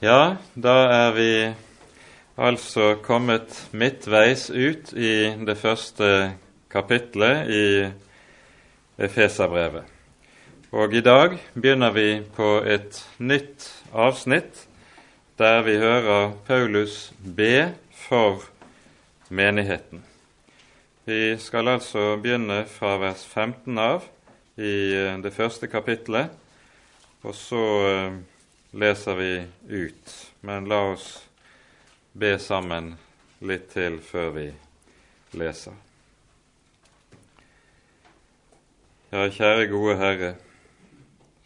Ja, da er vi altså kommet midtveis ut i det første kapitlet i Efeserbrevet. Og i dag begynner vi på et nytt avsnitt der vi hører Paulus be for menigheten. Vi skal altså begynne fra vers 15 av i det første kapitlet, og så leser vi ut. Men la oss be sammen litt til før vi leser. Ja, kjære gode Herre,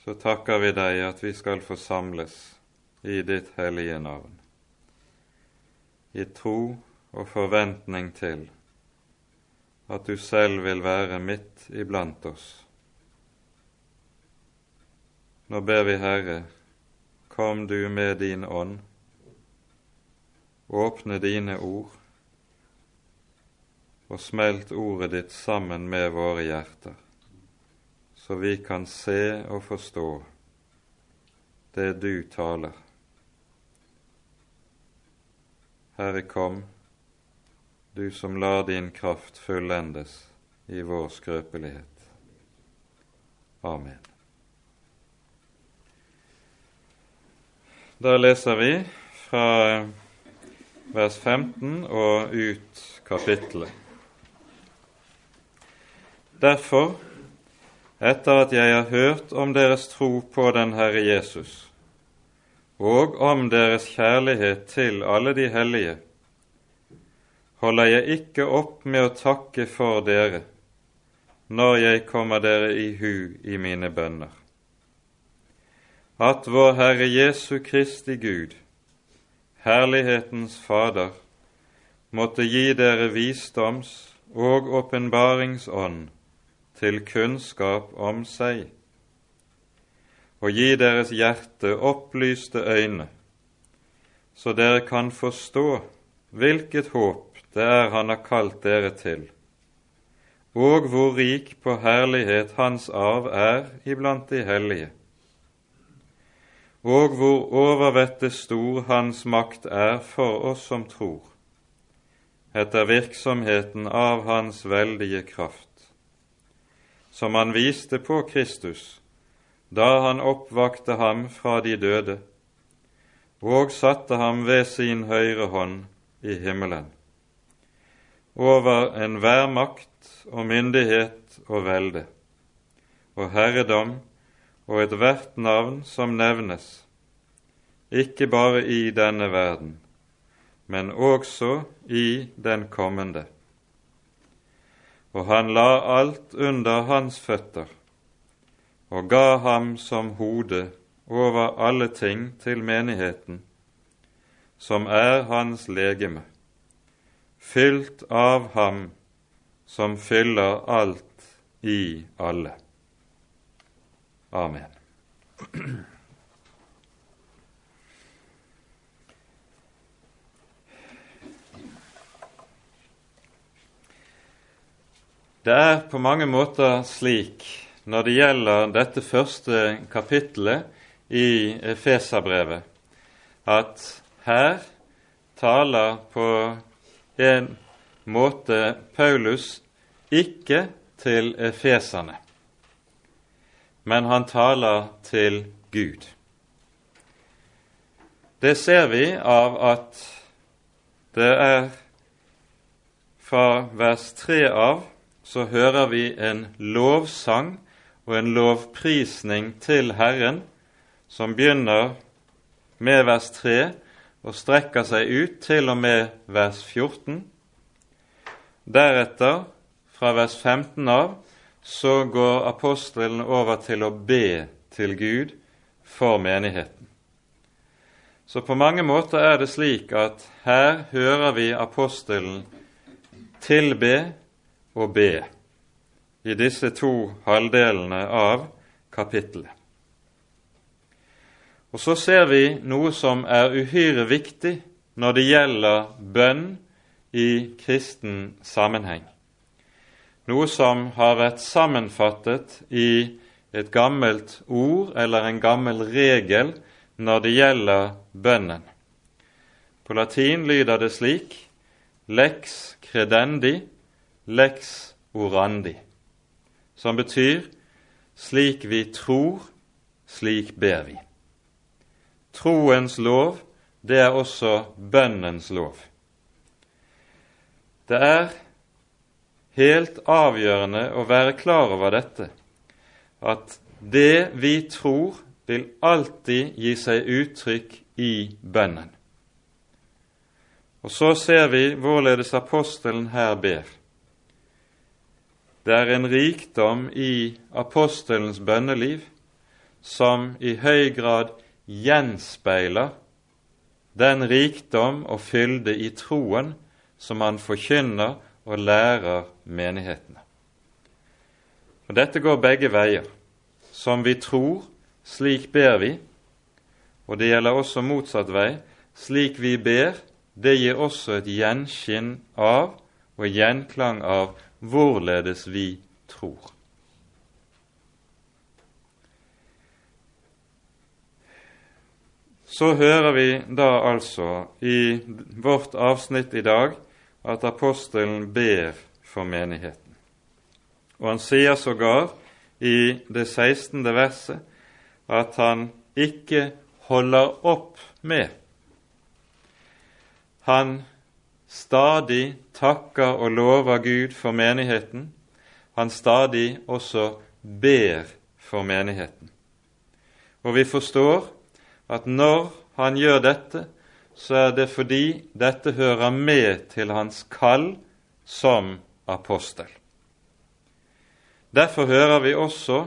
så takker vi deg at vi skal forsamles i ditt hellige navn, i tro og forventning til at du selv vil være midt iblant oss. Nå ber vi, Herre, kom du med din ånd, åpne dine ord, og smelt ordet ditt sammen med våre hjerter, så vi kan se og forstå det du taler. Herre, kom, du som lar din kraft fullendes i vår skrøpelighet. Amen. Da leser vi fra vers 15 og ut kapittelet. Derfor, etter at jeg har hørt om deres tro på den Herre Jesus, og om deres kjærlighet til alle de hellige, holder jeg ikke opp med å takke for dere når jeg kommer dere i hu i mine bønner at vår Herre Jesu Kristi Gud, Herlighetens Fader, måtte gi dere visdoms- og åpenbaringsånd til kunnskap om seg, og gi deres hjerte opplyste øyne, så dere kan forstå hvilket håp det er Han har kalt dere til, og hvor rik på herlighet Hans arv er iblant de hellige og hvor overvettet stor Hans makt er for oss som tror, etter virksomheten av Hans veldige kraft, som Han viste på Kristus da Han oppvakte ham fra de døde og satte ham ved sin høyre hånd i himmelen, over enhver makt og myndighet og velde, og herredom og ethvert navn som nevnes, ikke bare i denne verden, men også i den kommende. Og han la alt under hans føtter og ga ham som hode over alle ting til menigheten, som er hans legeme, fylt av ham som fyller alt i alle. Amen. Det er på mange måter slik når det gjelder dette første kapittelet i Efeserbrevet, at her taler på en måte Paulus ikke til efeserne men han taler til Gud. Det ser vi av at det er fra vers 3 av så hører vi en lovsang og en lovprisning til Herren som begynner med vers 3 og strekker seg ut til og med vers 14. Deretter, fra vers 15 av, så går apostelen over til å be til Gud for menigheten. Så på mange måter er det slik at her hører vi apostelen tilbe og be i disse to halvdelene av kapittelet. Og så ser vi noe som er uhyre viktig når det gjelder bønn i kristen sammenheng noe som har vært sammenfattet i et gammelt ord eller en gammel regel når det gjelder bønnen. På latin lyder det slik lex credendi, lex orandi, som betyr slik vi tror, slik ber vi. Troens lov, det er også bønnens lov. Det er helt avgjørende å være klar over dette, at det vi tror, vil alltid gi seg uttrykk i bønnen. Og så ser vi hvorledes apostelen her ber. Det er en rikdom i apostelens bønneliv som i høy grad gjenspeiler den rikdom og fylde i troen som han forkynner og lærer menighetene. Og Dette går begge veier. Som vi tror, slik ber vi. Og det gjelder også motsatt vei. Slik vi ber, det gir også et gjenskinn av og gjenklang av hvorledes vi tror. Så hører vi da altså i vårt avsnitt i dag at apostelen ber for menigheten. Og han sier sågar i det 16. verset at han ikke holder opp med. Han stadig takker og lover Gud for menigheten. Han stadig også ber for menigheten. Og vi forstår at når han gjør dette, så er det fordi dette hører med til hans kall som apostel. Derfor hører vi også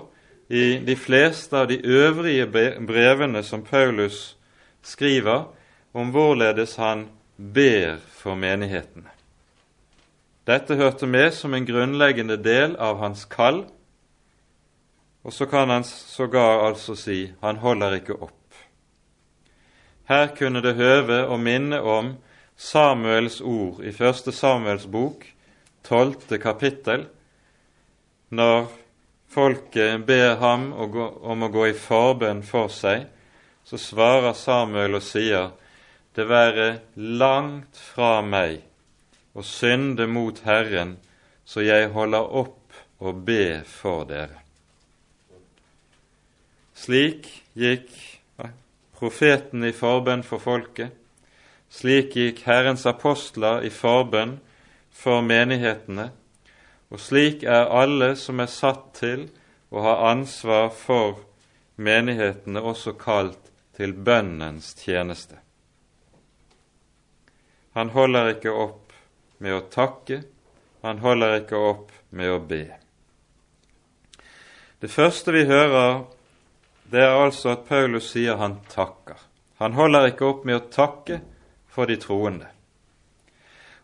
i de fleste av de øvrige brevene som Paulus skriver, om hvorledes han ber for menighetene. Dette hørte med som en grunnleggende del av hans kall, og så kan han sågar altså si han holder ikke opp. Her kunne det høve å minne om Samuels ord i første Samuels bok, tolvte kapittel, når folket ber ham om å gå i forbønn for seg, så svarer Samuel og sier, det være langt fra meg å synde mot Herren, så jeg holder opp å be for dere. Slik gikk profeten i forbønn for folket. Slik gikk Herrens apostler i forbønn for menighetene, og slik er alle som er satt til å ha ansvar for menighetene, også kalt til bønnens tjeneste. Han holder ikke opp med å takke, han holder ikke opp med å be. Det første vi hører det er altså at Paulus sier han takker. Han holder ikke opp med å takke for de troende.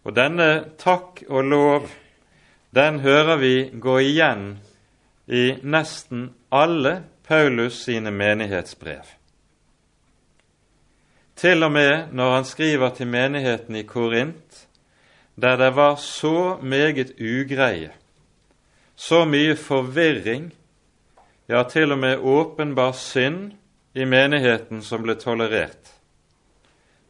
Og denne takk og lov, den hører vi gå igjen i nesten alle Paulus sine menighetsbrev. Til og med når han skriver til menigheten i Korint, der det var så meget ugreie, så mye forvirring ja, til og med åpenbar synd i menigheten som ble tolerert,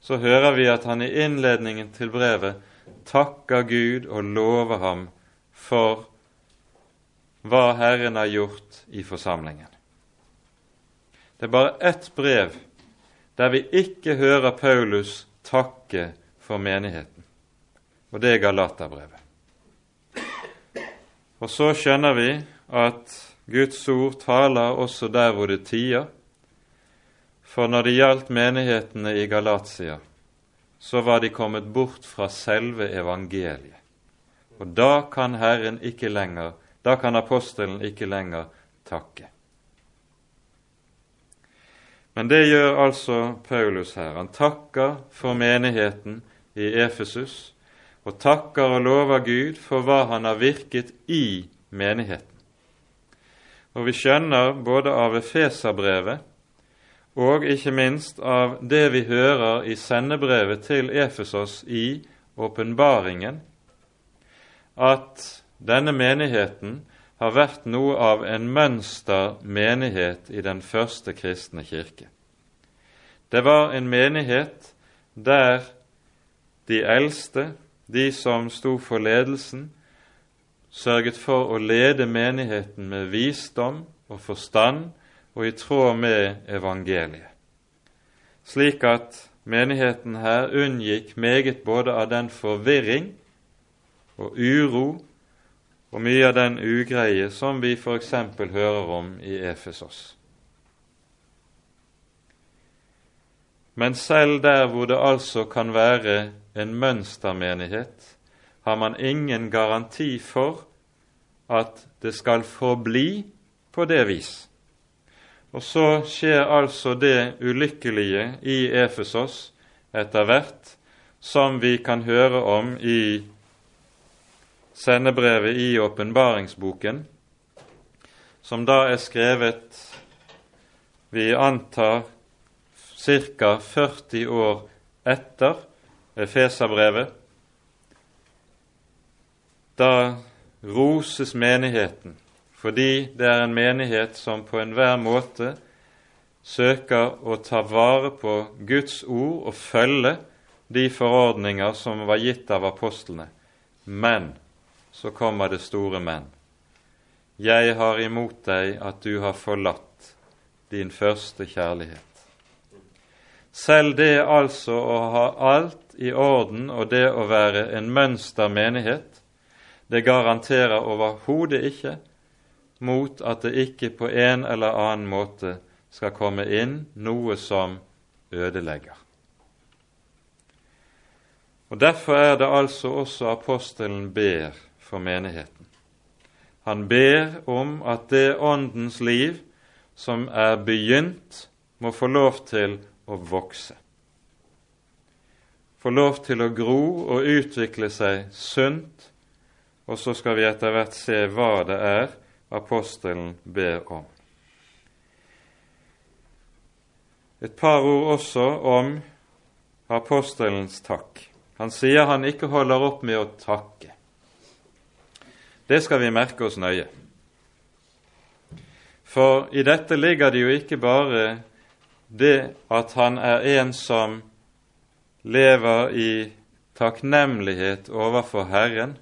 så hører vi at han i innledningen til brevet takker Gud og lover ham for hva Herren har gjort i forsamlingen. Det er bare ett brev der vi ikke hører Paulus takke for menigheten, og det er Galaterbrevet. Og så skjønner vi at Guds ord taler også der hvor det tier. For når det gjaldt menighetene i Galatia, så var de kommet bort fra selve evangeliet. Og da kan Herren ikke lenger, da kan apostelen ikke lenger takke. Men det gjør altså Paulus her. Han takker for menigheten i Efesus, og takker og lover Gud for hva han har virket i menigheten. Og vi skjønner både av Efeserbrevet og ikke minst av det vi hører i sendebrevet til Efesos i åpenbaringen, at denne menigheten har vært noe av en mønstermenighet i den første kristne kirke. Det var en menighet der de eldste, de som sto for ledelsen, sørget for å lede menigheten med visdom og forstand og i tråd med evangeliet, slik at menigheten her unngikk meget både av den forvirring og uro og mye av den ugreie som vi f.eks. hører om i Efesos. Men selv der hvor det altså kan være en mønstermenighet, har man ingen garanti for at det skal forbli på det vis. Og så skjer altså det ulykkelige i Efesos etter hvert, som vi kan høre om i sendebrevet i åpenbaringsboken, som da er skrevet vi antar ca. 40 år etter Efeserbrevet. Da roses menigheten fordi det er en menighet som på enhver måte søker å ta vare på Guds ord og følge de forordninger som var gitt av apostlene. Men så kommer det store men. Jeg har imot deg at du har forlatt din første kjærlighet. Selv det altså å ha alt i orden og det å være en mønstermenighet, det garanterer overhodet ikke mot at det ikke på en eller annen måte skal komme inn noe som ødelegger. Og Derfor er det altså også apostelen ber for menigheten. Han ber om at det åndens liv som er begynt, må få lov til å vokse. Få lov til å gro og utvikle seg sunt, og så skal vi etter hvert se hva det er apostelen ber om. Et par ord også om apostelens takk. Han sier han ikke holder opp med å takke. Det skal vi merke oss nøye. For i dette ligger det jo ikke bare det at han er en som lever i takknemlighet overfor Herren.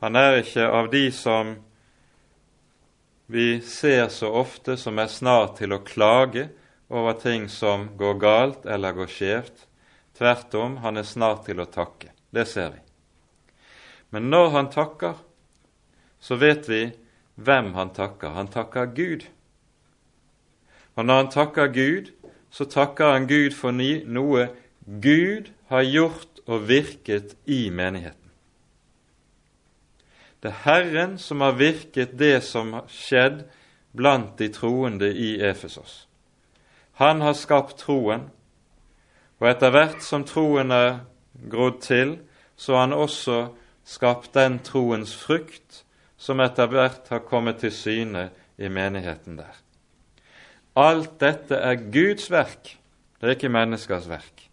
Han er ikke av de som vi ser så ofte som er snart til å klage over ting som går galt eller går skjevt. Tvert om, han er snart til å takke. Det ser vi. Men når han takker, så vet vi hvem han takker. Han takker Gud. Og når han takker Gud, så takker han Gud for noe Gud har gjort og virket i menigheten. Det er Herren som har virket det som har skjedd blant de troende i Efesos. Han har skapt troen, og etter hvert som troen er grodd til, så har han også skapt den troens frukt som etter hvert har kommet til syne i menigheten der. Alt dette er Guds verk, det er ikke menneskers verk.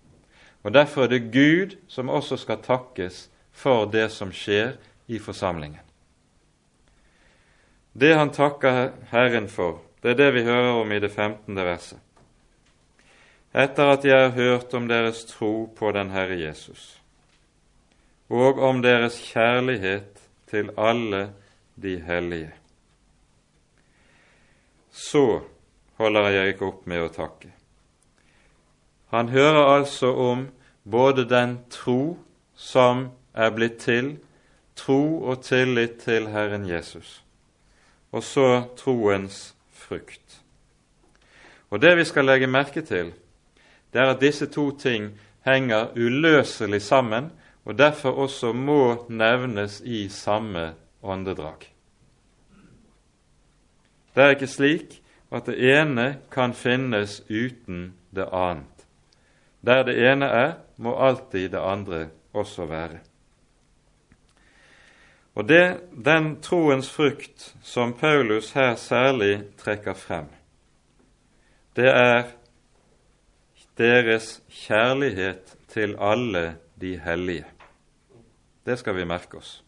Og Derfor er det Gud som også skal takkes for det som skjer i forsamlingen. Det han takker Herren for, det er det vi hører om i det 15. verset. Etter at jeg har hørt om deres tro på den Herre Jesus, og om deres kjærlighet til alle de hellige, så holder jeg ikke opp med å takke. Han hører altså om både den tro som er blitt til, tro og tillit til Herren Jesus, og så troens frukt. Og Det vi skal legge merke til, det er at disse to ting henger uløselig sammen, og derfor også må nevnes i samme åndedrag. Det er ikke slik at det ene kan finnes uten det annet. Der det ene er, må alltid det andre også være. Og det, Den troens frukt som Paulus her særlig trekker frem, det er deres kjærlighet til alle de hellige. Det skal vi merke oss.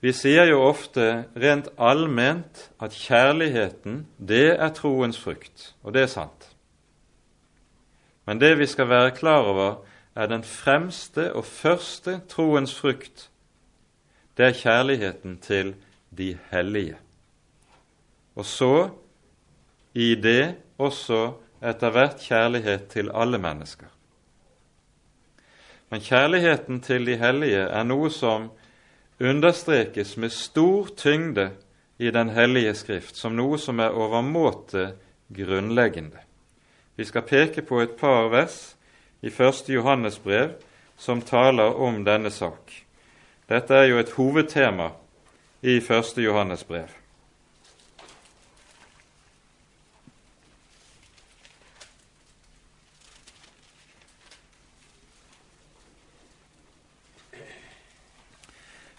Vi sier jo ofte rent allment at kjærligheten, det er troens frukt, og det er sant. Men det vi skal være klar over, er den fremste og første troens frukt. Det er kjærligheten til de hellige. Og så, i det, også etter hvert kjærlighet til alle mennesker. Men kjærligheten til de hellige er noe som understrekes med stor tyngde i Den hellige Skrift, som noe som er overmåte grunnleggende. Vi skal peke på et par vers i første Johannes brev som taler om denne sak. Dette er jo et hovedtema i første Johannes brev.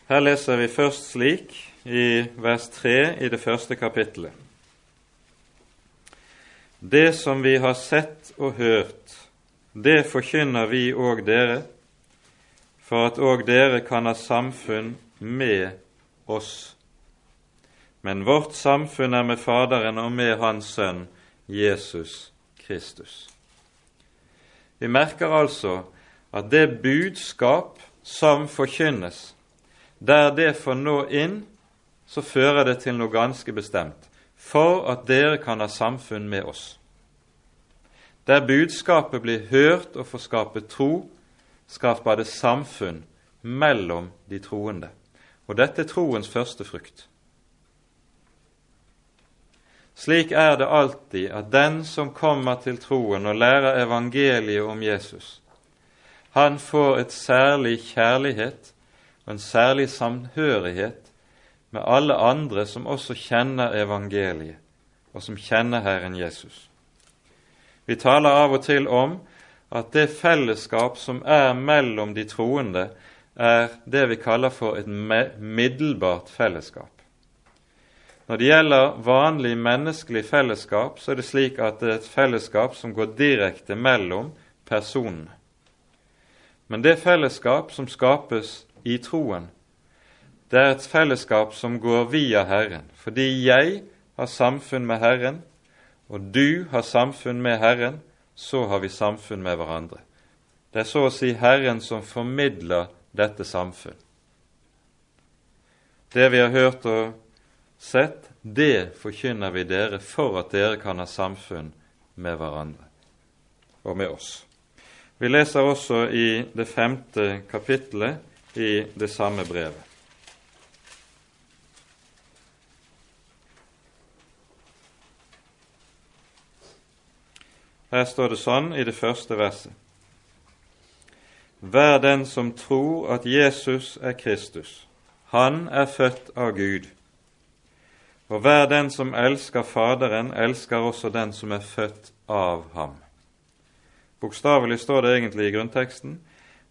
Her leser vi først slik i vers 3 i det første kapittelet. Det som vi har sett og hørt, det forkynner vi òg dere, for at òg dere kan ha samfunn med oss. Men vårt samfunn er med Faderen og med Hans Sønn Jesus Kristus. Vi merker altså at det budskap som forkynnes, der det får nå inn, så fører det til noe ganske bestemt, for at dere kan ha samfunn med oss. Der budskapet blir hørt og får skape tro, skaper det samfunn mellom de troende. Og dette er troens første frukt. Slik er det alltid at den som kommer til troen og lærer evangeliet om Jesus, han får et særlig kjærlighet og en særlig samhørighet med alle andre som også kjenner evangeliet, og som kjenner Herren Jesus. Vi taler av og til om at det fellesskap som er mellom de troende, er det vi kaller for et middelbart fellesskap. Når det gjelder vanlig menneskelig fellesskap, så er det slik at det er et fellesskap som går direkte mellom personene. Men det fellesskap som skapes i troen. Det er et fellesskap som går via Herren, fordi jeg har samfunn med Herren, og du har samfunn med Herren, så har vi samfunn med hverandre. Det er så å si Herren som formidler dette samfunn. Det vi har hørt og sett, det forkynner vi dere for at dere kan ha samfunn med hverandre og med oss. Vi leser også i det femte kapittelet i det samme brevet. Her står det sånn i det første verset. Hver den som tror at Jesus er Kristus, han er født av Gud. Og hver den som elsker Faderen, elsker også den som er født av ham. Bokstavelig står det egentlig i grunnteksten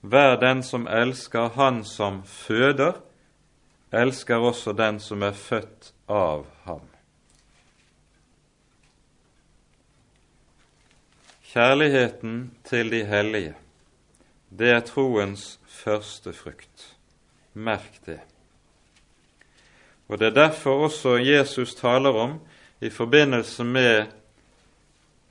hver den som elsker Han som føder, elsker også den som er født av ham. Kjærligheten til de hellige, det er troens første frukt. Merk det. Og Det er derfor også Jesus taler om i forbindelse med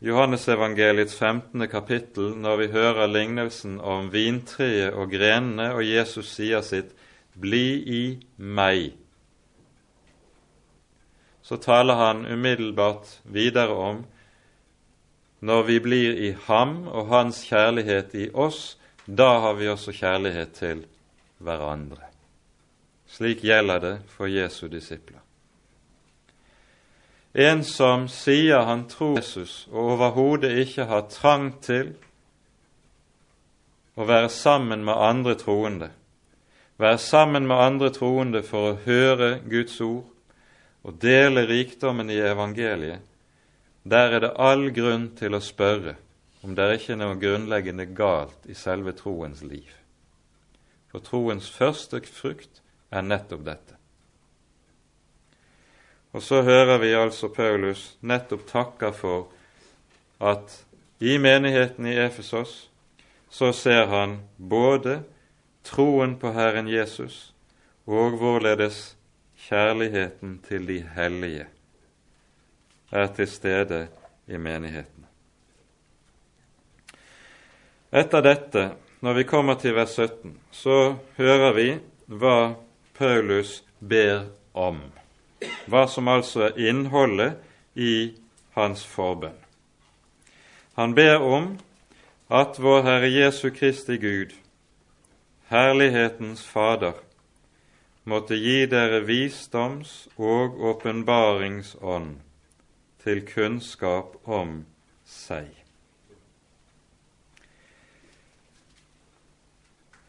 Johannesevangeliets 15. kapittel, når vi hører lignelsen om vintreet og grenene, og Jesus sier sitt 'bli i meg', så taler han umiddelbart videre om når vi blir i ham og hans kjærlighet i oss, da har vi også kjærlighet til hverandre. Slik gjelder det for Jesu disipler. En som sier han tror Jesus og overhodet ikke har trang til å være sammen med andre troende, være sammen med andre troende for å høre Guds ord og dele rikdommen i evangeliet, der er det all grunn til å spørre om det er ikke noe grunnleggende galt i selve troens liv. For troens første frukt er nettopp dette. Og så hører vi altså Paulus nettopp takke for at i menigheten i Efesos så ser han både troen på Herren Jesus og hvorledes kjærligheten til de hellige er til stede i menighetene. Etter dette, når vi kommer til vers 17, så hører vi hva Paulus ber om, hva som altså er innholdet i hans forbønn. Han ber om at vår Herre Jesu Kristi Gud, herlighetens Fader, måtte gi dere visdoms- og åpenbaringsånd til kunnskap om seg.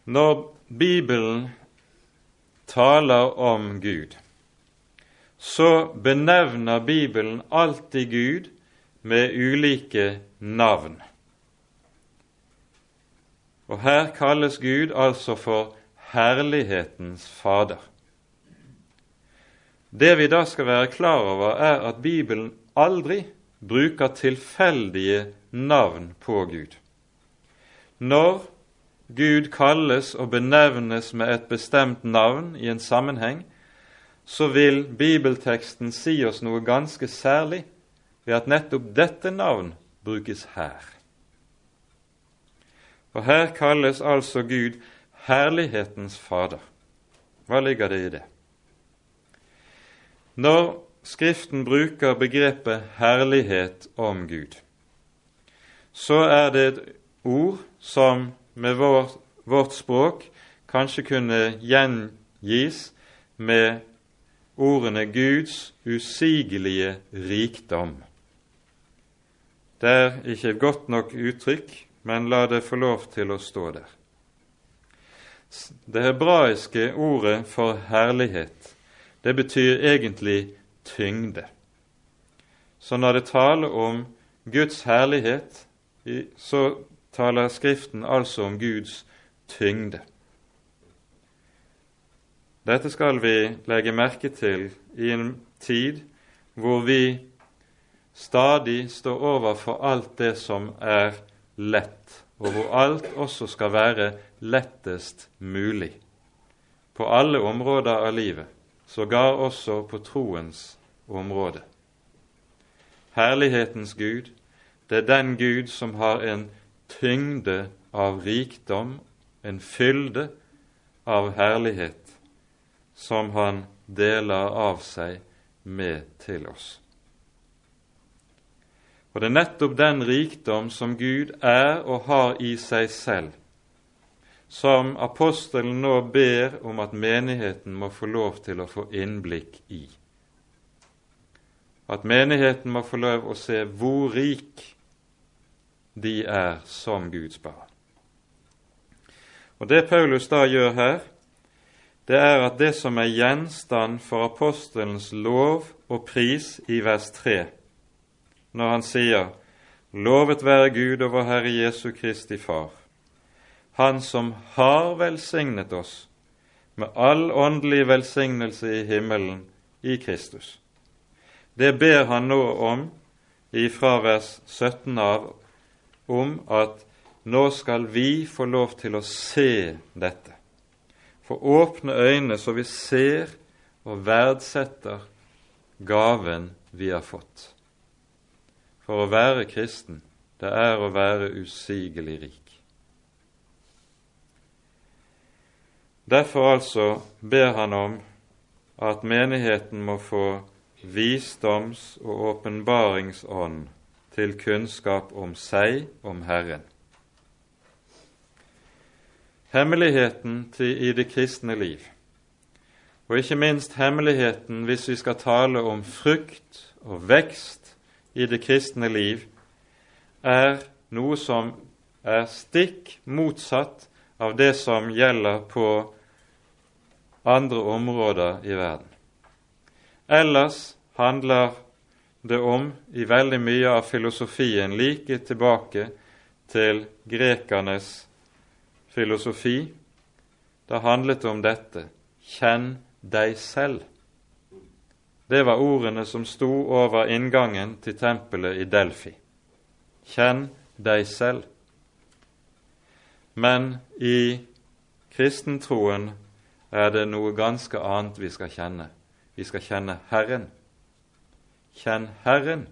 Når Bibelen taler om Gud, så benevner Bibelen alltid Gud med ulike navn. Og her kalles Gud altså for herlighetens Fader. Det vi da skal være klar over, er at Bibelen aldri bruker tilfeldige navn på Gud. Når Gud kalles og benevnes med et bestemt navn i en sammenheng, så vil bibelteksten si oss noe ganske særlig ved at nettopp dette navn brukes her. Og her kalles altså Gud herlighetens Fader. Hva ligger det i det? Når Skriften bruker begrepet herlighet om Gud, så er det et ord som med vår, vårt språk kanskje kunne gjengis med ordene Guds usigelige rikdom. Det er ikke et godt nok uttrykk, men la det få lov til å stå der. Det hebraiske ordet for herlighet, det betyr egentlig tyngde. Så når det taler om Guds herlighet, så taler Skriften altså om Guds tyngde. Dette skal vi legge merke til i en tid hvor vi stadig står overfor alt det som er lett, og hvor alt også skal være lettest mulig. På alle områder av livet, sågar også på troens område. Herlighetens Gud, det er den Gud som har en tyngde av rikdom, en fylde av herlighet, som han deler av seg med til oss. Og det er nettopp den rikdom som Gud er og har i seg selv, som apostelen nå ber om at menigheten må få lov til å få innblikk i. At menigheten må få lov å se hvor rik de er som Guds barn. Og Det Paulus da gjør her, det er at det som er gjenstand for apostelens lov og pris i vers 3, når han sier Lovet være Gud og vår Herre Jesu Kristi Far, Han som har velsignet oss med all åndelig velsignelse i himmelen i Kristus. Det ber han nå om ifra vers 17 av, om at nå skal vi få lov til å se dette. Få åpne øyne så vi ser og verdsetter gaven vi har fått. For å være kristen, det er å være usigelig rik. Derfor altså ber han om at menigheten må få visdoms- og åpenbaringsånd til kunnskap om seg, om Herren. Hemmeligheten i det kristne liv, og ikke minst hemmeligheten hvis vi skal tale om frukt og vekst i det kristne liv er noe som er stikk motsatt av det som gjelder på andre områder i verden. Ellers handler det om, i veldig mye av filosofien, like tilbake til grekernes filosofi. Det handlet om dette kjenn deg selv. Det var ordene som sto over inngangen til tempelet i Delfi. Kjenn deg selv. Men i kristentroen er det noe ganske annet vi skal kjenne. Vi skal kjenne Herren. Kjenn Herren,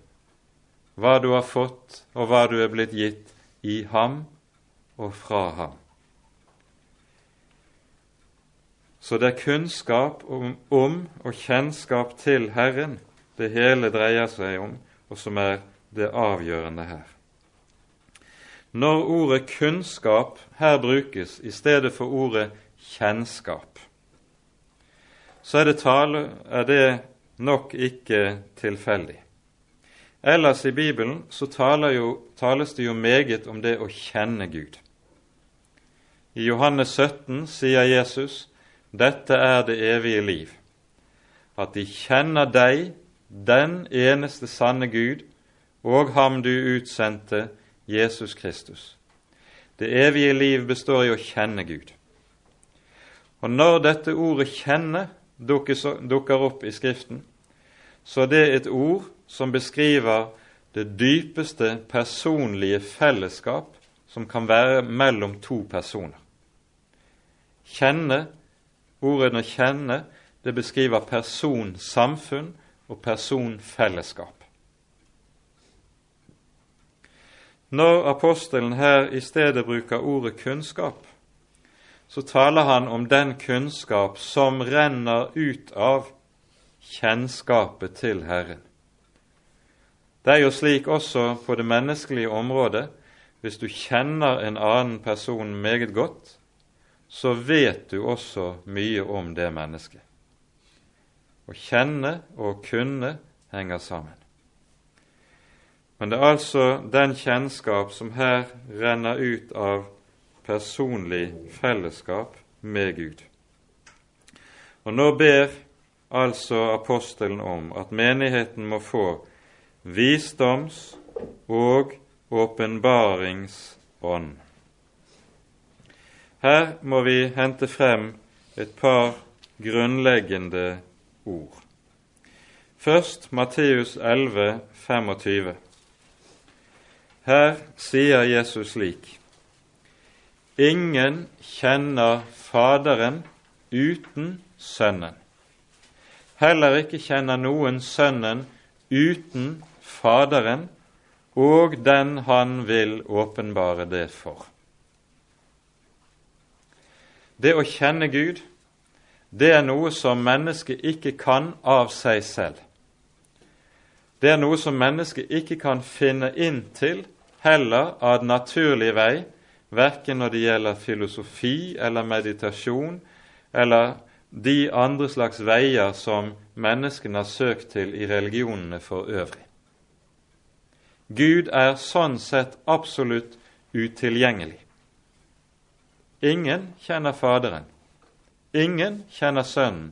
hva du har fått, og hva du er blitt gitt i ham og fra ham. Så det er kunnskap om, om og kjennskap til Herren det hele dreier seg om, og som er det avgjørende her. Når ordet kunnskap her brukes i stedet for ordet kjennskap, så er det, tale, er det nok ikke tilfeldig. Ellers i Bibelen så jo, tales det jo meget om det å kjenne Gud. I Johannes 17 sier Jesus dette er det evige liv, at de kjenner deg, den eneste sanne Gud, og ham du utsendte, Jesus Kristus. Det evige liv består i å kjenne Gud. Og når dette ordet 'kjenne' dukker opp i Skriften, så det er et ord som beskriver det dypeste personlige fellesskap som kan være mellom to personer. Kjenne Ordet 'å kjenne' det beskriver personsamfunn og personfellesskap. Når apostelen her i stedet bruker ordet kunnskap, så taler han om den kunnskap som renner ut av kjennskapet til Herren. Det er jo slik også på det menneskelige området. Hvis du kjenner en annen person meget godt, så vet du også mye om det mennesket. Å kjenne og kunne henger sammen. Men det er altså den kjennskap som her renner ut av personlig fellesskap med Gud. Og nå ber altså apostelen om at menigheten må få visdoms- og åpenbaringsånd. Her må vi hente frem et par grunnleggende ord. Først Matteus 11, 25. Her sier Jesus slik.: Ingen kjenner Faderen uten Sønnen. Heller ikke kjenner noen Sønnen uten Faderen og den han vil åpenbare det for. Det å kjenne Gud, det er noe som mennesket ikke kan av seg selv. Det er noe som mennesket ikke kan finne inn til, heller av naturlig vei, verken når det gjelder filosofi eller meditasjon eller de andre slags veier som menneskene har søkt til i religionene for øvrig. Gud er sånn sett absolutt utilgjengelig. Ingen kjenner Faderen, ingen kjenner Sønnen,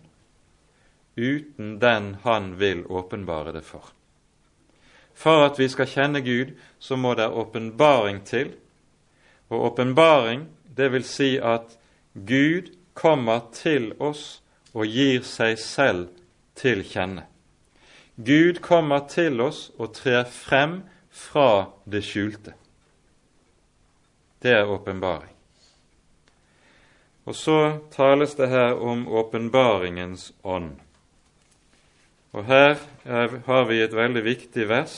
uten den Han vil åpenbare det for. For at vi skal kjenne Gud, så må det åpenbaring til. Og åpenbaring, det vil si at Gud kommer til oss og gir seg selv til kjenne. Gud kommer til oss og trer frem fra det skjulte. Det er åpenbaring. Og så tales det her om åpenbaringens ånd. Og her er, har vi et veldig viktig vers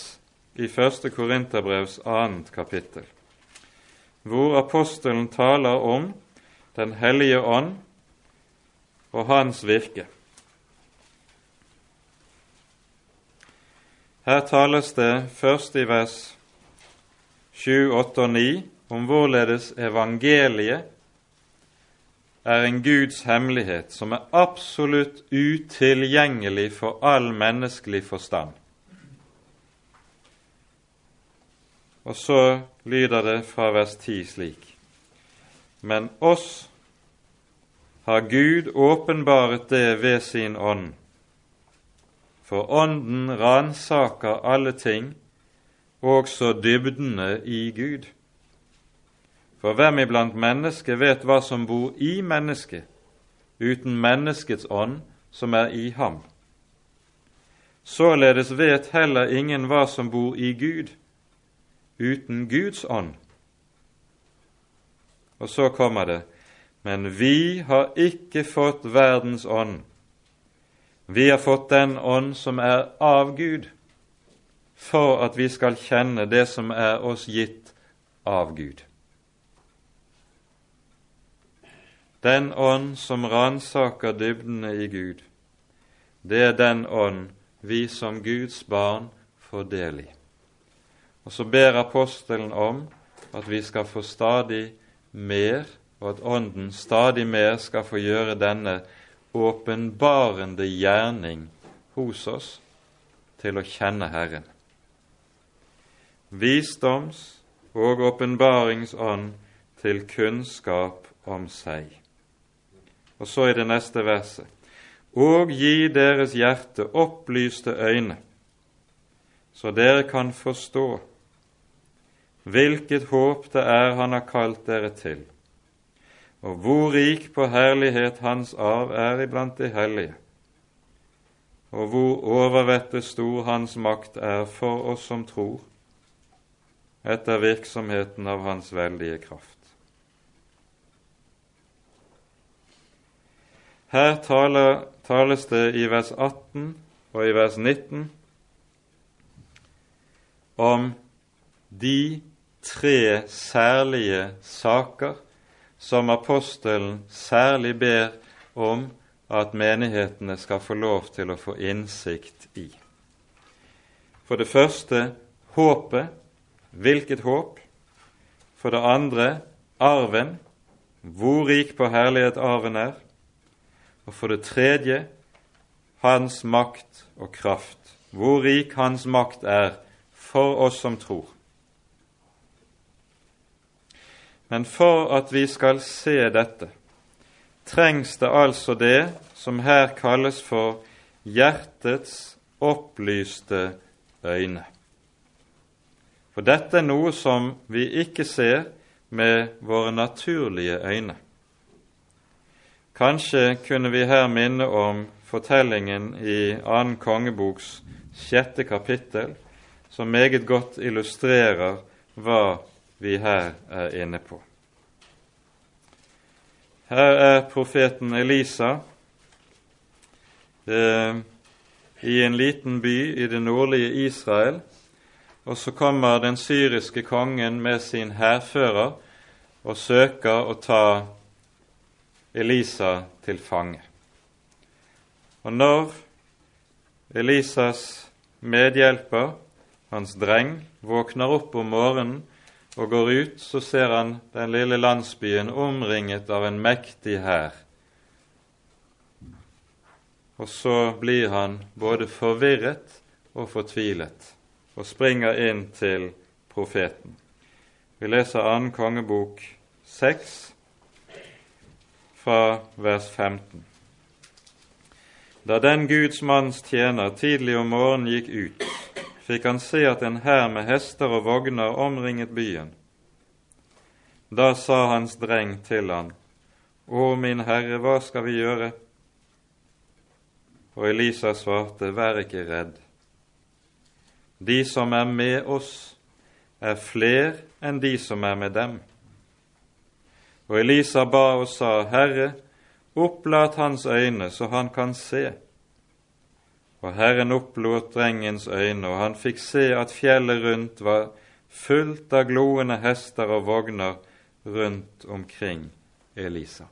i 1. Korinterbrevs 2. kapittel, hvor apostelen taler om Den hellige ånd og hans virke. Her tales det først i vers 7, 8 og 9 om hvorledes evangeliet er en Guds hemmelighet som er absolutt utilgjengelig for all menneskelig forstand. Og så lyder det fra vers 10 slik.: Men oss har Gud åpenbaret det ved sin ånd, for Ånden ransaker alle ting, også dybdene i Gud. For hvem iblant mennesket vet hva som bor i mennesket, uten menneskets ånd som er i ham? Således vet heller ingen hva som bor i Gud, uten Guds ånd. Og så kommer det:" Men vi har ikke fått verdens ånd. Vi har fått den ånd som er av Gud, for at vi skal kjenne det som er oss gitt av Gud. Den ånd som ransaker dybdene i Gud, det er den ånd vi som Guds barn får del i. Og så ber apostelen om at vi skal få stadig mer, og at Ånden stadig mer skal få gjøre denne åpenbarende gjerning hos oss til å kjenne Herren. Visdoms- og åpenbaringsånd til kunnskap om seg. Og så i det neste verset og gi deres hjerte opplyste øyne, så dere kan forstå hvilket håp det er Han har kalt dere til, og hvor rik på herlighet Hans arv er iblant de hellige, og hvor overvettet stor Hans makt er for oss som tror, etter virksomheten av Hans veldige kraft. Her taler, tales det i vers 18 og i vers 19 om de tre særlige saker som apostelen særlig ber om at menighetene skal få lov til å få innsikt i. For det første håpet. Hvilket håp? For det andre arven. Hvor rik på herlighet arven er. Og for det tredje hans makt og kraft. Hvor rik hans makt er for oss som tror. Men for at vi skal se dette, trengs det altså det som her kalles for hjertets opplyste øyne. For dette er noe som vi ikke ser med våre naturlige øyne. Kanskje kunne vi her minne om fortellingen i annen kongeboks sjette kapittel, som meget godt illustrerer hva vi her er inne på. Her er profeten Elisa eh, i en liten by i det nordlige Israel, og så kommer den syriske kongen med sin hærfører og søker å ta Elisa til fange. Og når Elisas medhjelper, hans dreng, våkner opp om morgenen og går ut, så ser han den lille landsbyen omringet av en mektig hær. Og så blir han både forvirret og fortvilet og springer inn til profeten. Vi leser annen kongebok 6, fra vers 15. Da den Guds manns tjener tidlig om morgenen gikk ut, fikk han se at en hær med hester og vogner omringet byen. Da sa hans dreng til han, Å, min herre, hva skal vi gjøre? Og Elisa svarte, Vær ikke redd. De som er med oss, er fler enn de som er med dem. Og Elisa ba og sa, Herre, opplat hans øyne så han kan se. Og Herren opplot drengens øyne, og han fikk se at fjellet rundt var fullt av gloende hester og vogner rundt omkring Elisa.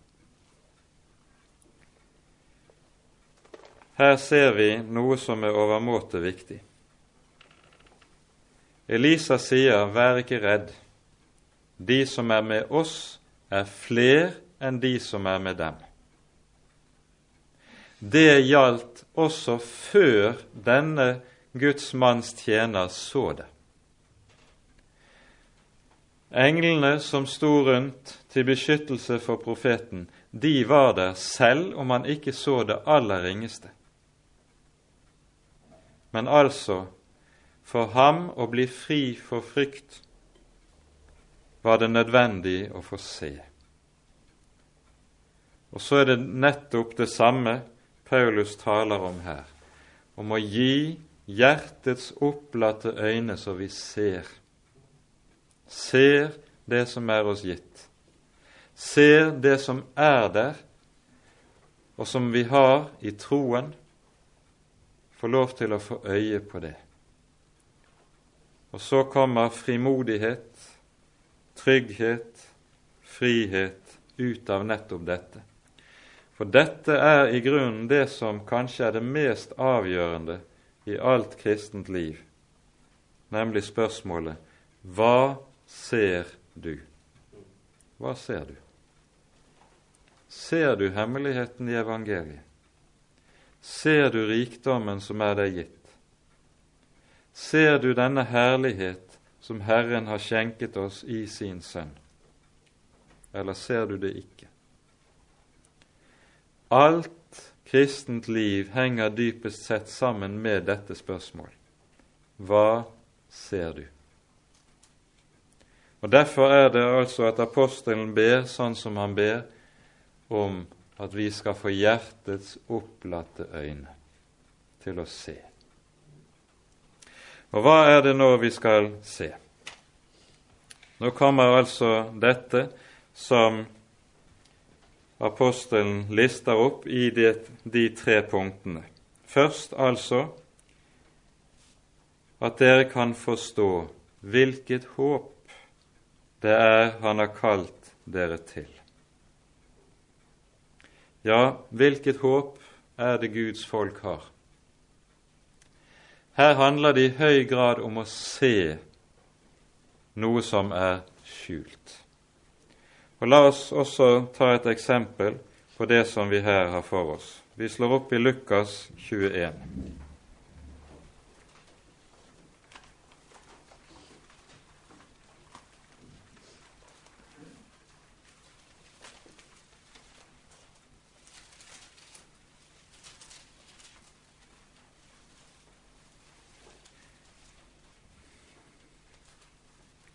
Her ser vi noe som er overmåte viktig. Elisa sier, 'Vær ikke redd. De som er med oss, er fler enn de som er med dem. Det gjaldt også før denne Guds manns tjener så det. Englene som sto rundt til beskyttelse for profeten, de var der selv om han ikke så det aller ringeste. Men altså, for ham å bli fri for frykt var det nødvendig å få se. Og så er det nettopp det samme Paulus taler om her, om å gi hjertets opplatte øyne så vi ser. Ser det som er oss gitt. ser det som er der, og som vi har i troen, får lov til å få øye på det. Og så kommer frimodighet, trygghet, frihet ut av nettopp dette. For dette er i grunnen det som kanskje er det mest avgjørende i alt kristent liv, nemlig spørsmålet hva ser du? Hva ser du? Ser du hemmeligheten i evangeliet? Ser du rikdommen som er deg gitt? Ser du denne herlighet som Herren har skjenket oss i sin Sønn? Eller ser du det ikke? Alt kristent liv henger dypest sett sammen med dette spørsmål. Hva ser du? Og Derfor er det altså at apostelen ber sånn som han ber, om at vi skal få hjertets opplatte øyne til å se. Og hva er det nå vi skal se? Nå kommer altså dette som apostelen lister opp i de, de tre punktene. Først altså at dere kan forstå hvilket håp det er han har kalt dere til. Ja, hvilket håp er det Guds folk har? Her handler det i høy grad om å se noe som er skjult. Og La oss også ta et eksempel på det som vi her har for oss. Vi slår opp i Lukas 21.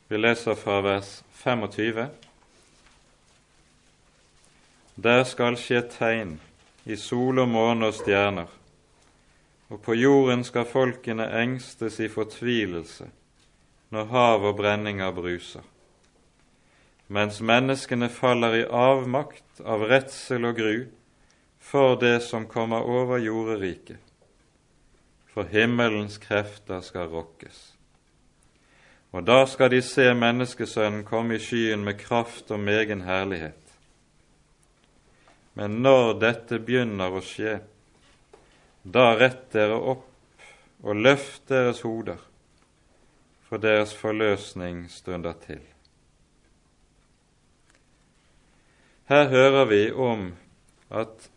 Vi leser fra vers 25. Der skal skje tegn i sol og måne og stjerner, og på jorden skal folkene engstes i fortvilelse når hav og brenninger bruser, mens menneskene faller i avmakt av redsel og gru for det som kommer over jorderiket, for himmelens krefter skal rokkes. Og da skal de se menneskesønnen komme i skyen med kraft og megen herlighet. Men når dette begynner å skje, da rett dere opp og løft deres hoder, for deres forløsning stunder til. Her hører vi om at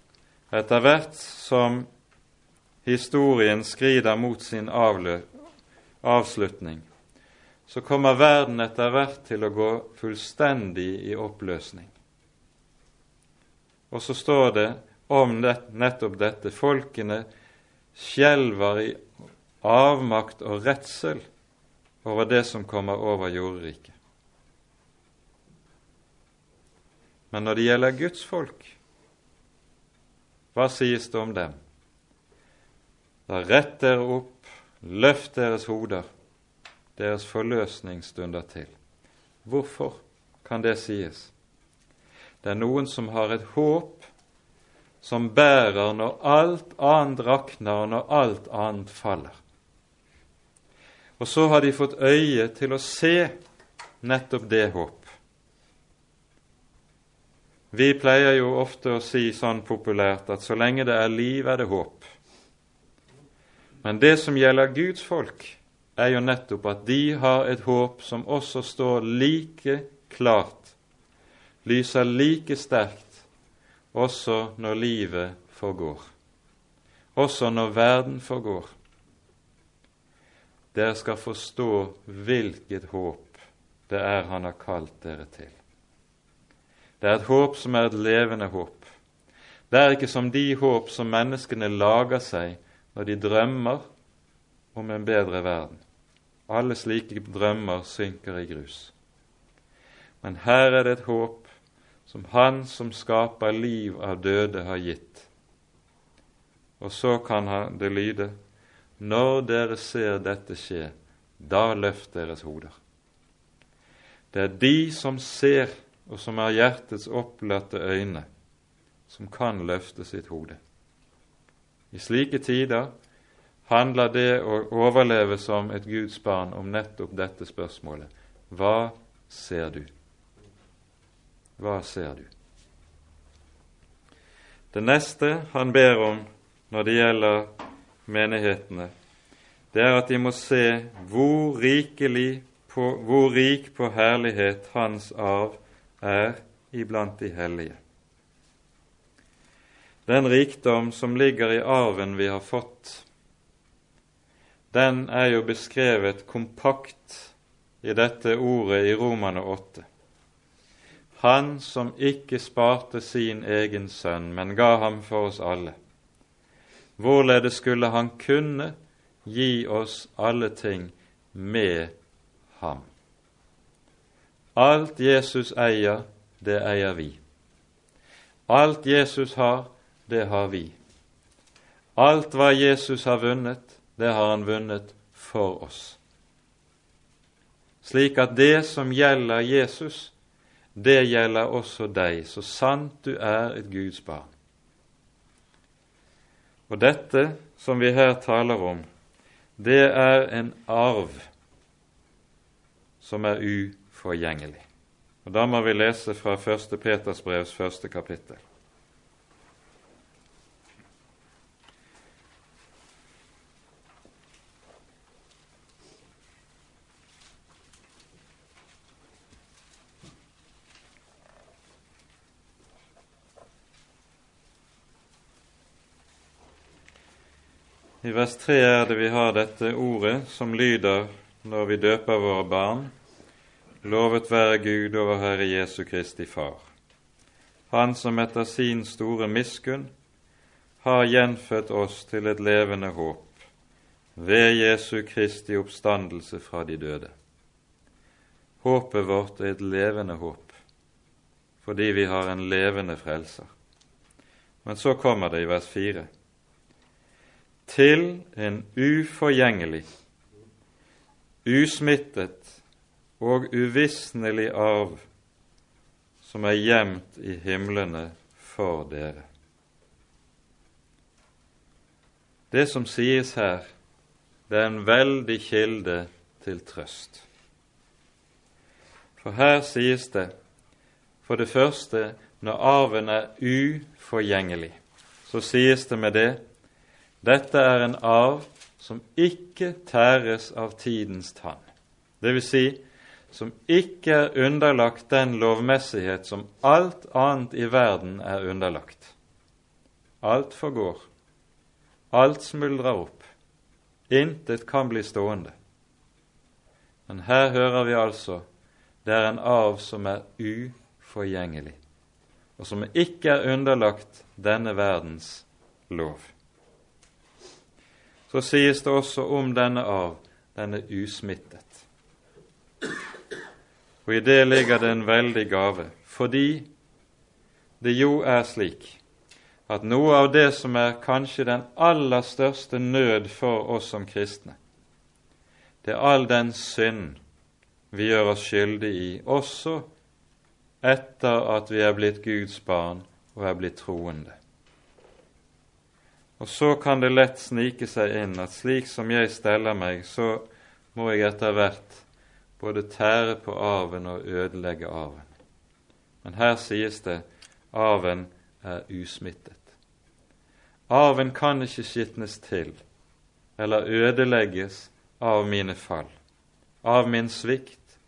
etter hvert som historien skrider mot sin avslutning, så kommer verden etter hvert til å gå fullstendig i oppløsning. Og så står det om nettopp dette folkene skjelver i avmakt og redsel over det som kommer over jorderiket. Men når det gjelder Guds folk, hva sies det om dem? Da rett dere opp, løft deres hoder, deres forløsningsstunder til. Hvorfor kan det sies? Det er noen som har et håp som bærer når alt annet rakner, og når alt annet faller. Og så har de fått øye til å se nettopp det håp. Vi pleier jo ofte å si sånn populært at så lenge det er liv, er det håp. Men det som gjelder Guds folk, er jo nettopp at de har et håp som også står like klart, lyser like sterkt, også når livet forgår, også når verden forgår. Dere skal forstå hvilket håp det er Han har kalt dere til. Det er et håp som er et levende håp. Det er ikke som de håp som menneskene lager seg når de drømmer om en bedre verden. Alle slike drømmer synker i grus. Men her er det et håp som Han som skaper liv av døde, har gitt. Og så kan det lyde:" Når dere ser dette skje, da løft deres hoder. Det er de som ser og som har hjertets opplatte øyne, som kan løfte sitt hode. I slike tider handler det å overleve som et Guds barn om nettopp dette spørsmålet. Hva ser du? Hva ser du? Det neste han ber om når det gjelder menighetene, det er at de må se hvor, rikelig på, hvor rik på herlighet hans arv er iblant de hellige. Den rikdom som ligger i arven vi har fått, den er jo beskrevet kompakt i dette ordet i Romane 8. Han som ikke sparte sin egen sønn, men ga ham for oss alle. Hvorledes skulle han kunne gi oss alle ting med ham? Alt Jesus eier, det eier vi. Alt Jesus har, det har vi. Alt hva Jesus har vunnet, det har han vunnet for oss. Slik at det som gjelder Jesus, det gjelder også deg, så sant du er et Guds barn. Og dette som vi her taler om, det er en arv som er uforgjengelig. Og Da må vi lese fra 1. Peters brevs første kapittel. I vers 3 er det vi har dette ordet som lyder når vi døper våre barn. Lovet være Gud og vår Herre Jesu Kristi Far. Han som etter sin store miskunn har gjenfødt oss til et levende håp ved Jesu Kristi oppstandelse fra de døde. Håpet vårt er et levende håp, fordi vi har en levende frelser. Men så kommer det i vers 4 til en uforgjengelig, usmittet og uvisnelig arv som er gjemt i himlene for dere. Det som sies her, det er en veldig kilde til trøst. For her sies det for det første når arven er uforgjengelig, så sies det med det dette er en arv som ikke tæres av tidens tann, dvs. Si, som ikke er underlagt den lovmessighet som alt annet i verden er underlagt. Alt forgår, alt smuldrer opp, intet kan bli stående. Men her hører vi altså det er en arv som er uforgjengelig, og som ikke er underlagt denne verdens lov så sies det også om denne arv den er usmittet. Og i det ligger det en veldig gave, fordi det jo er slik at noe av det som er kanskje den aller største nød for oss som kristne, det er all den synd vi gjør oss skyldig i, også etter at vi er blitt Guds barn og er blitt troende. Og så kan det lett snike seg inn at slik som jeg steller meg, så må jeg etter hvert både tære på arven og ødelegge arven. Men her sies det arven er usmittet. Arven kan ikke skitnes til eller ødelegges av mine fall, av min svikt,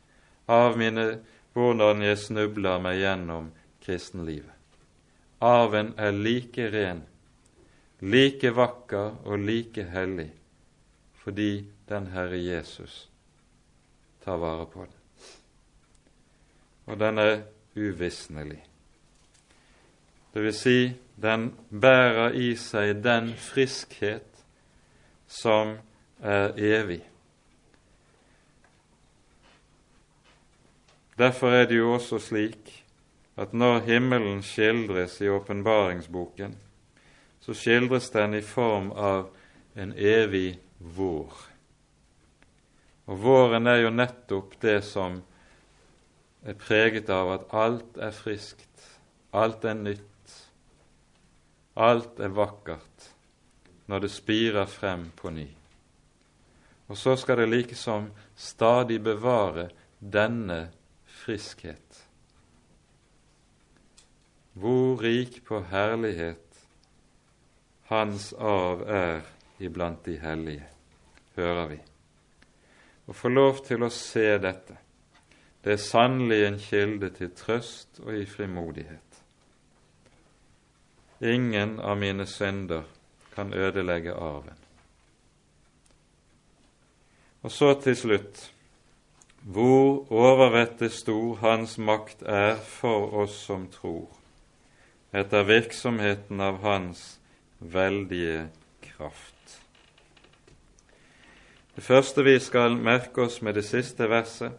av mine, hvordan jeg snubler meg gjennom kristenlivet. Arven er like ren like vakker og like hellig fordi den Herre Jesus tar vare på den. Og den er uvisnelig. Det vil si, den bærer i seg den friskhet som er evig. Derfor er det jo også slik at når himmelen skildres i åpenbaringsboken, så skildres den i form av en evig vår. Og våren er jo nettopp det som er preget av at alt er friskt, alt er nytt, alt er vakkert når det spirer frem på ny. Og så skal det likesom stadig bevare denne friskhet. Hvor rik på herlighet hans arv er iblant de hellige, hører vi. Å få lov til å se dette, det er sannelig en kilde til trøst og i frimodighet. Ingen av mine synder kan ødelegge arven. Og så til slutt hvor overvettet stor Hans makt er for oss som tror, etter virksomheten av Hans veldige kraft. Det første vi skal merke oss med det siste verset,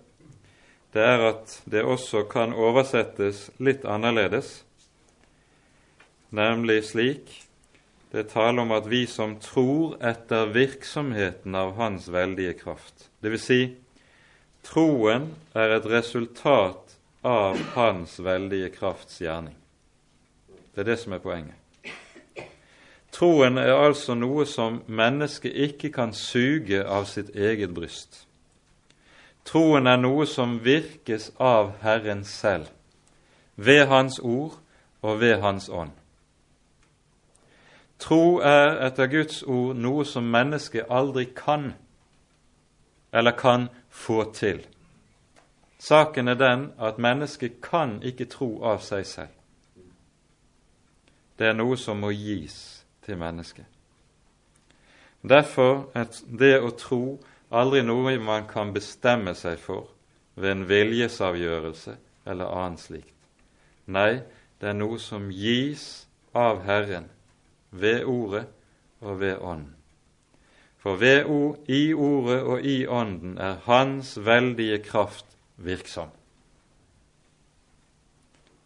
det er at det også kan oversettes litt annerledes, nemlig slik det er tale om at vi som tror etter virksomheten av Hans veldige kraft. Det vil si, troen er et resultat av Hans veldige krafts gjerning. Det er det som er poenget. Troen er altså noe som mennesket ikke kan suge av sitt eget bryst. Troen er noe som virkes av Herren selv, ved Hans ord og ved Hans ånd. Tro er etter Guds ord noe som mennesket aldri kan eller kan få til. Saken er den at mennesket kan ikke tro av seg selv. Det er noe som må gis til mennesket. Derfor er det å tro aldri noe man kan bestemme seg for ved en viljesavgjørelse eller annet slikt. Nei, det er noe som gis av Herren ved Ordet og ved Ånden. For ved ord, i Ordet og i Ånden er Hans veldige kraft virksom.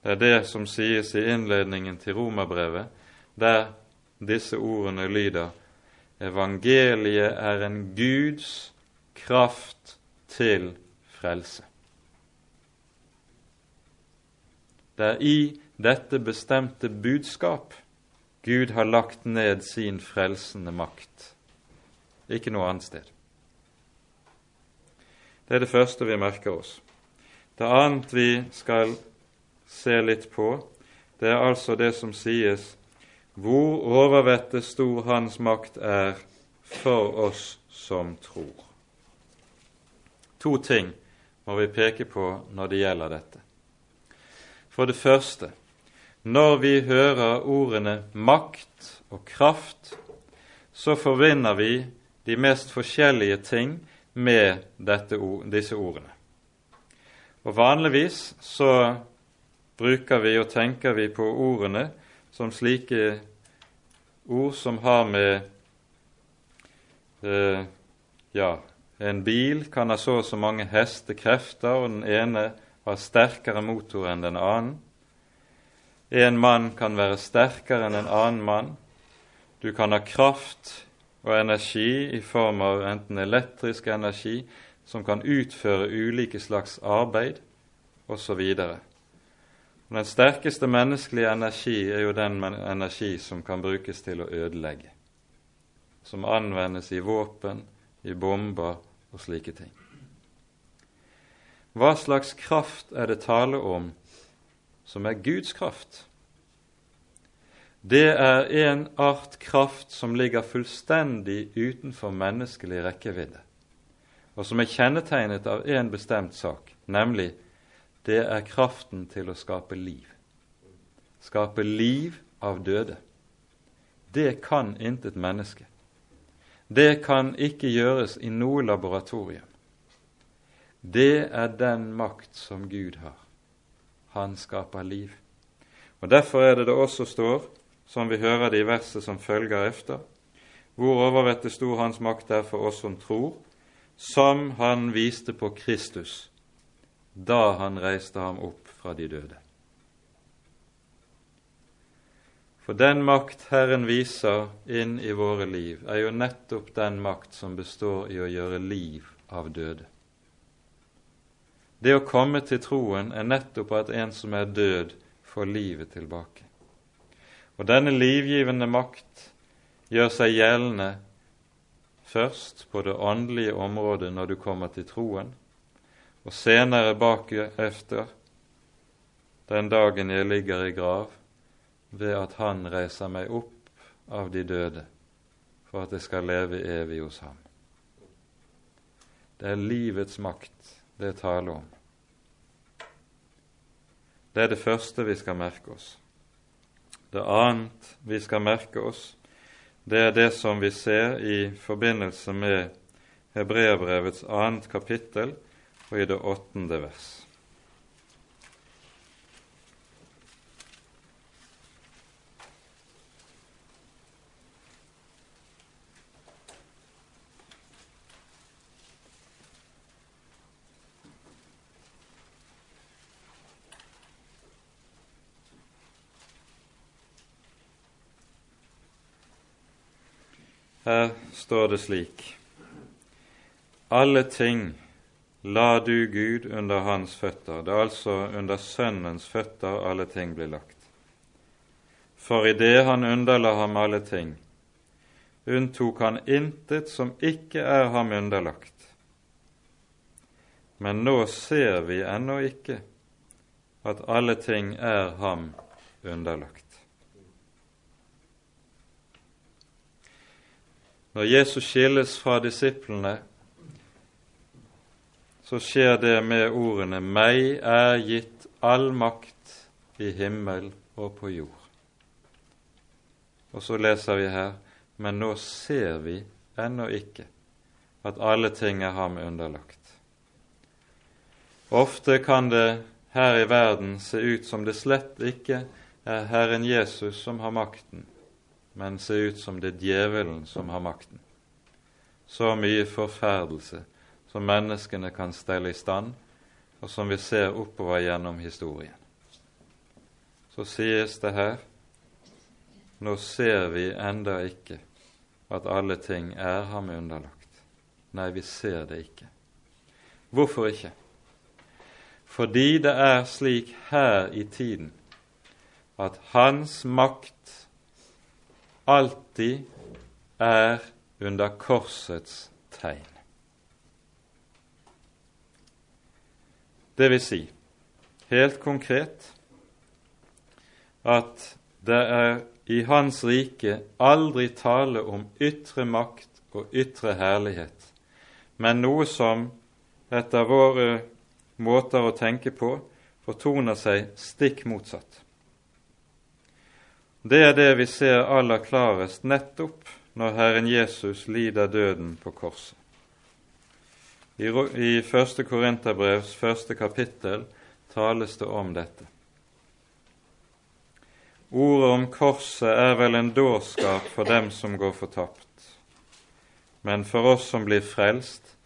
Det er det som sies i innledningen til Romerbrevet, der disse ordene lyder Evangeliet er en Guds kraft til frelse. Det er i dette bestemte budskap Gud har lagt ned sin frelsende makt, ikke noe annet sted. Det er det første vi merker oss. Det annet vi skal se litt på, det er altså det som sies hvor overvettet stor Hans makt er for oss som tror. To ting må vi peke på når det gjelder dette. For det første når vi hører ordene makt og kraft, så forbinder vi de mest forskjellige ting med dette, disse ordene. Og Vanligvis så bruker vi og tenker vi på ordene som slike ord som har med eh, Ja, en bil kan ha så og så mange hestekrefter, og den ene har sterkere motor enn den annen. En mann kan være sterkere enn en annen mann. Du kan ha kraft og energi i form av enten elektrisk energi, som kan utføre ulike slags arbeid, osv. Den sterkeste menneskelige energi er jo den energi som kan brukes til å ødelegge. Som anvendes i våpen, i bomber og slike ting. Hva slags kraft er det tale om som er Guds kraft. Det er en art kraft som ligger fullstendig utenfor menneskelig rekkevidde, og som er kjennetegnet av én bestemt sak, nemlig det er kraften til å skape liv. Skape liv av døde. Det kan intet menneske. Det kan ikke gjøres i noe laboratorium. Det er den makt som Gud har han skaper liv. Og Derfor er det det også står, som vi hører det i verset som følger efter, hvor overvettet stor Hans makt er for oss som tror, som han viste på Kristus da han reiste ham opp fra de døde. For den makt Herren viser inn i våre liv, er jo nettopp den makt som består i å gjøre liv av døde. Det å komme til troen er nettopp at en som er død, får livet tilbake. Og denne livgivende makt gjør seg gjeldende først på det åndelige området når du kommer til troen, og senere bakefter den dagen jeg ligger i grav, ved at Han reiser meg opp av de døde, for at jeg skal leve evig hos Ham. Det er livets makt det er tale om. Det er det første vi skal merke oss. Det annet vi skal merke oss, det er det som vi ser i forbindelse med Hebreabrevets annet kapittel og i det åttende vers. Her står det slik Alle ting la du Gud under hans føtter. Det er altså under Sønnens føtter alle ting blir lagt. For idet han underla ham alle ting, unntok han intet som ikke er ham underlagt. Men nå ser vi ennå ikke at alle ting er ham underlagt. Når Jesus skilles fra disiplene, så skjer det med ordene 'Meg er gitt all makt i himmel og på jord'. Og så leser vi her 'Men nå ser vi ennå ikke at alle ting er ham underlagt'. Ofte kan det her i verden se ut som det slett ikke er Herren Jesus som har makten, men se ut som det er djevelen som har makten. Så mye forferdelse som menneskene kan stelle i stand, og som vi ser oppover gjennom historien. Så sies det her nå ser vi enda ikke at alle ting er ham underlagt. Nei, vi ser det ikke. Hvorfor ikke? Fordi det er slik her i tiden at hans makt alltid er under korsets tegn. Det vil si, helt konkret, at det er i Hans rike aldri tale om ytre makt og ytre herlighet, men noe som etter våre måter å tenke på fortoner seg stikk motsatt. Det er det vi ser aller klarest nettopp når Herren Jesus lider døden på korset. I, i 1. Korinterbrevs første kapittel tales det om dette. Ordet om korset er vel en dårskap for dem som går fortapt, men for oss som blir frelst,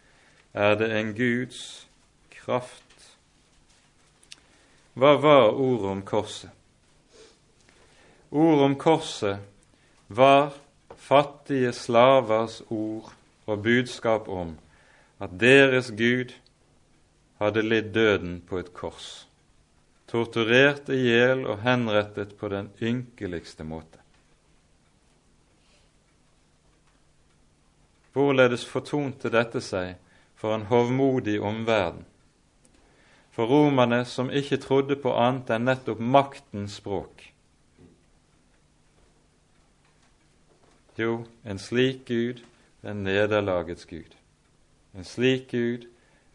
er det en Guds kraft. Hva var ordet om korset? Ordet om korset var fattige slavers ord og budskap om at deres Gud hadde lidd døden på et kors, torturert i hjel og henrettet på den ynkeligste måte. Hvorledes fortonte dette seg for en hovmodig omverden? For romerne som ikke trodde på annet enn nettopp maktens språk, Jo, en slik Gud er nederlagets Gud. En slik Gud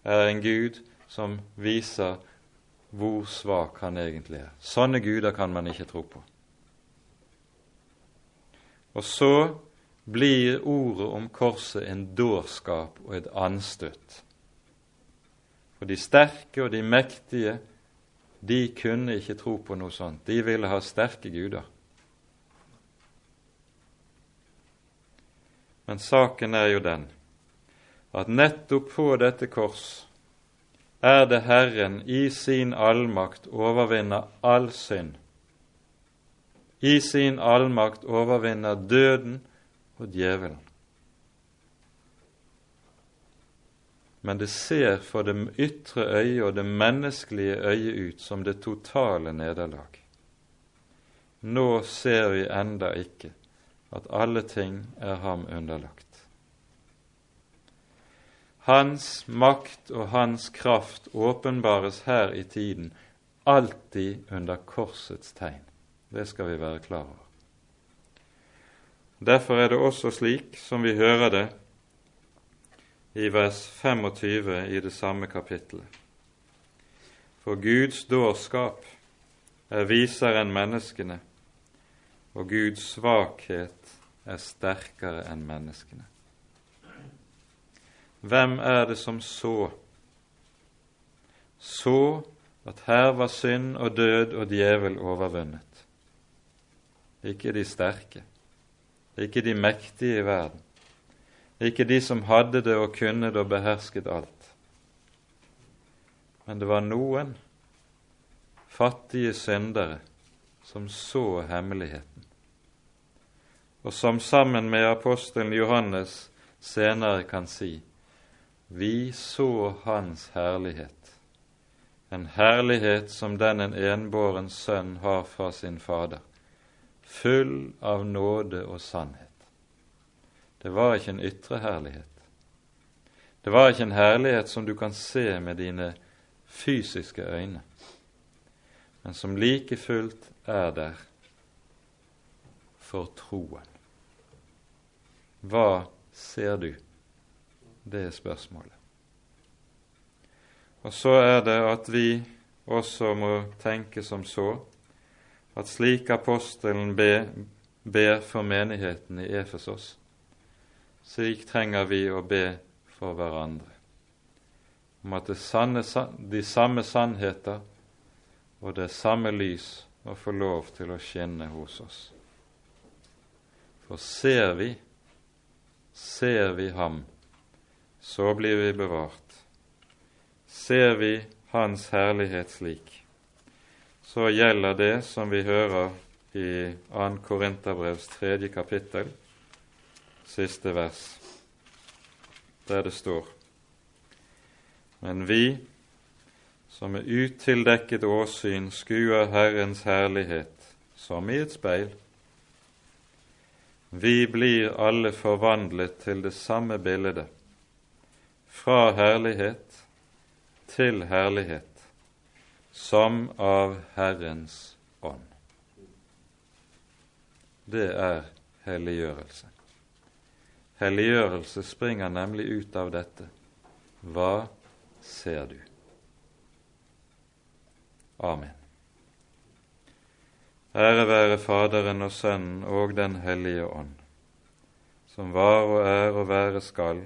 er en Gud som viser hvor svak han egentlig er. Sånne guder kan man ikke tro på. Og så blir ordet om korset en dårskap og et anstøt. For de sterke og de mektige, de kunne ikke tro på noe sånt. De ville ha sterke guder. Men saken er jo den at nettopp på dette kors er det Herren i sin allmakt overvinner all synd. I sin allmakt overvinner døden og djevelen. men det ser for det ytre øyet og det menneskelige øyet ut som det totale nederlag. Nå ser vi enda ikke at alle ting er ham underlagt. Hans makt og hans kraft åpenbares her i tiden alltid under korsets tegn. Det skal vi være klar over. Derfor er det også slik som vi hører det i vers 25 i det samme kapittelet. For Guds dårskap er visere enn menneskene, og Guds svakhet er sterkere enn menneskene. Hvem er det som så? Så at her var synd og død og djevel overvunnet. Ikke de sterke, ikke de mektige i verden, ikke de som hadde det og kunne det og behersket alt. Men det var noen fattige syndere som så hemmeligheten, og som sammen med apostelen Johannes senere kan si:" Vi så Hans herlighet, en herlighet som den en enbåren sønn har fra sin Fader, full av nåde og sannhet. Det var ikke en ytre herlighet. Det var ikke en herlighet som du kan se med dine fysiske øyne, men som like fullt er der for troen. Hva ser du? Det er spørsmålet. Og så er det at vi også må tenke som så at slik apostelen ber, ber for menigheten i Efesos, slik trenger vi å be for hverandre. Om at det sanne, de samme sannheter og det samme lys må få lov til å skinne hos oss. For ser vi, ser vi ham, så blir vi bevart. Ser vi Hans herlighet slik, så gjelder det som vi hører i 2. Korinterbrevs tredje kapittel, siste vers, der det står Men vi som med utildekket åsyn skuer Herrens herlighet som i et speil, vi blir alle forvandlet til det samme bildet, fra herlighet til herlighet, som av Herrens ånd. Det er helliggjørelse. Helliggjørelse springer nemlig ut av dette. Hva ser du? Amen. Ære være Faderen og Sønnen og Den hellige ånd, som var og er og være skal,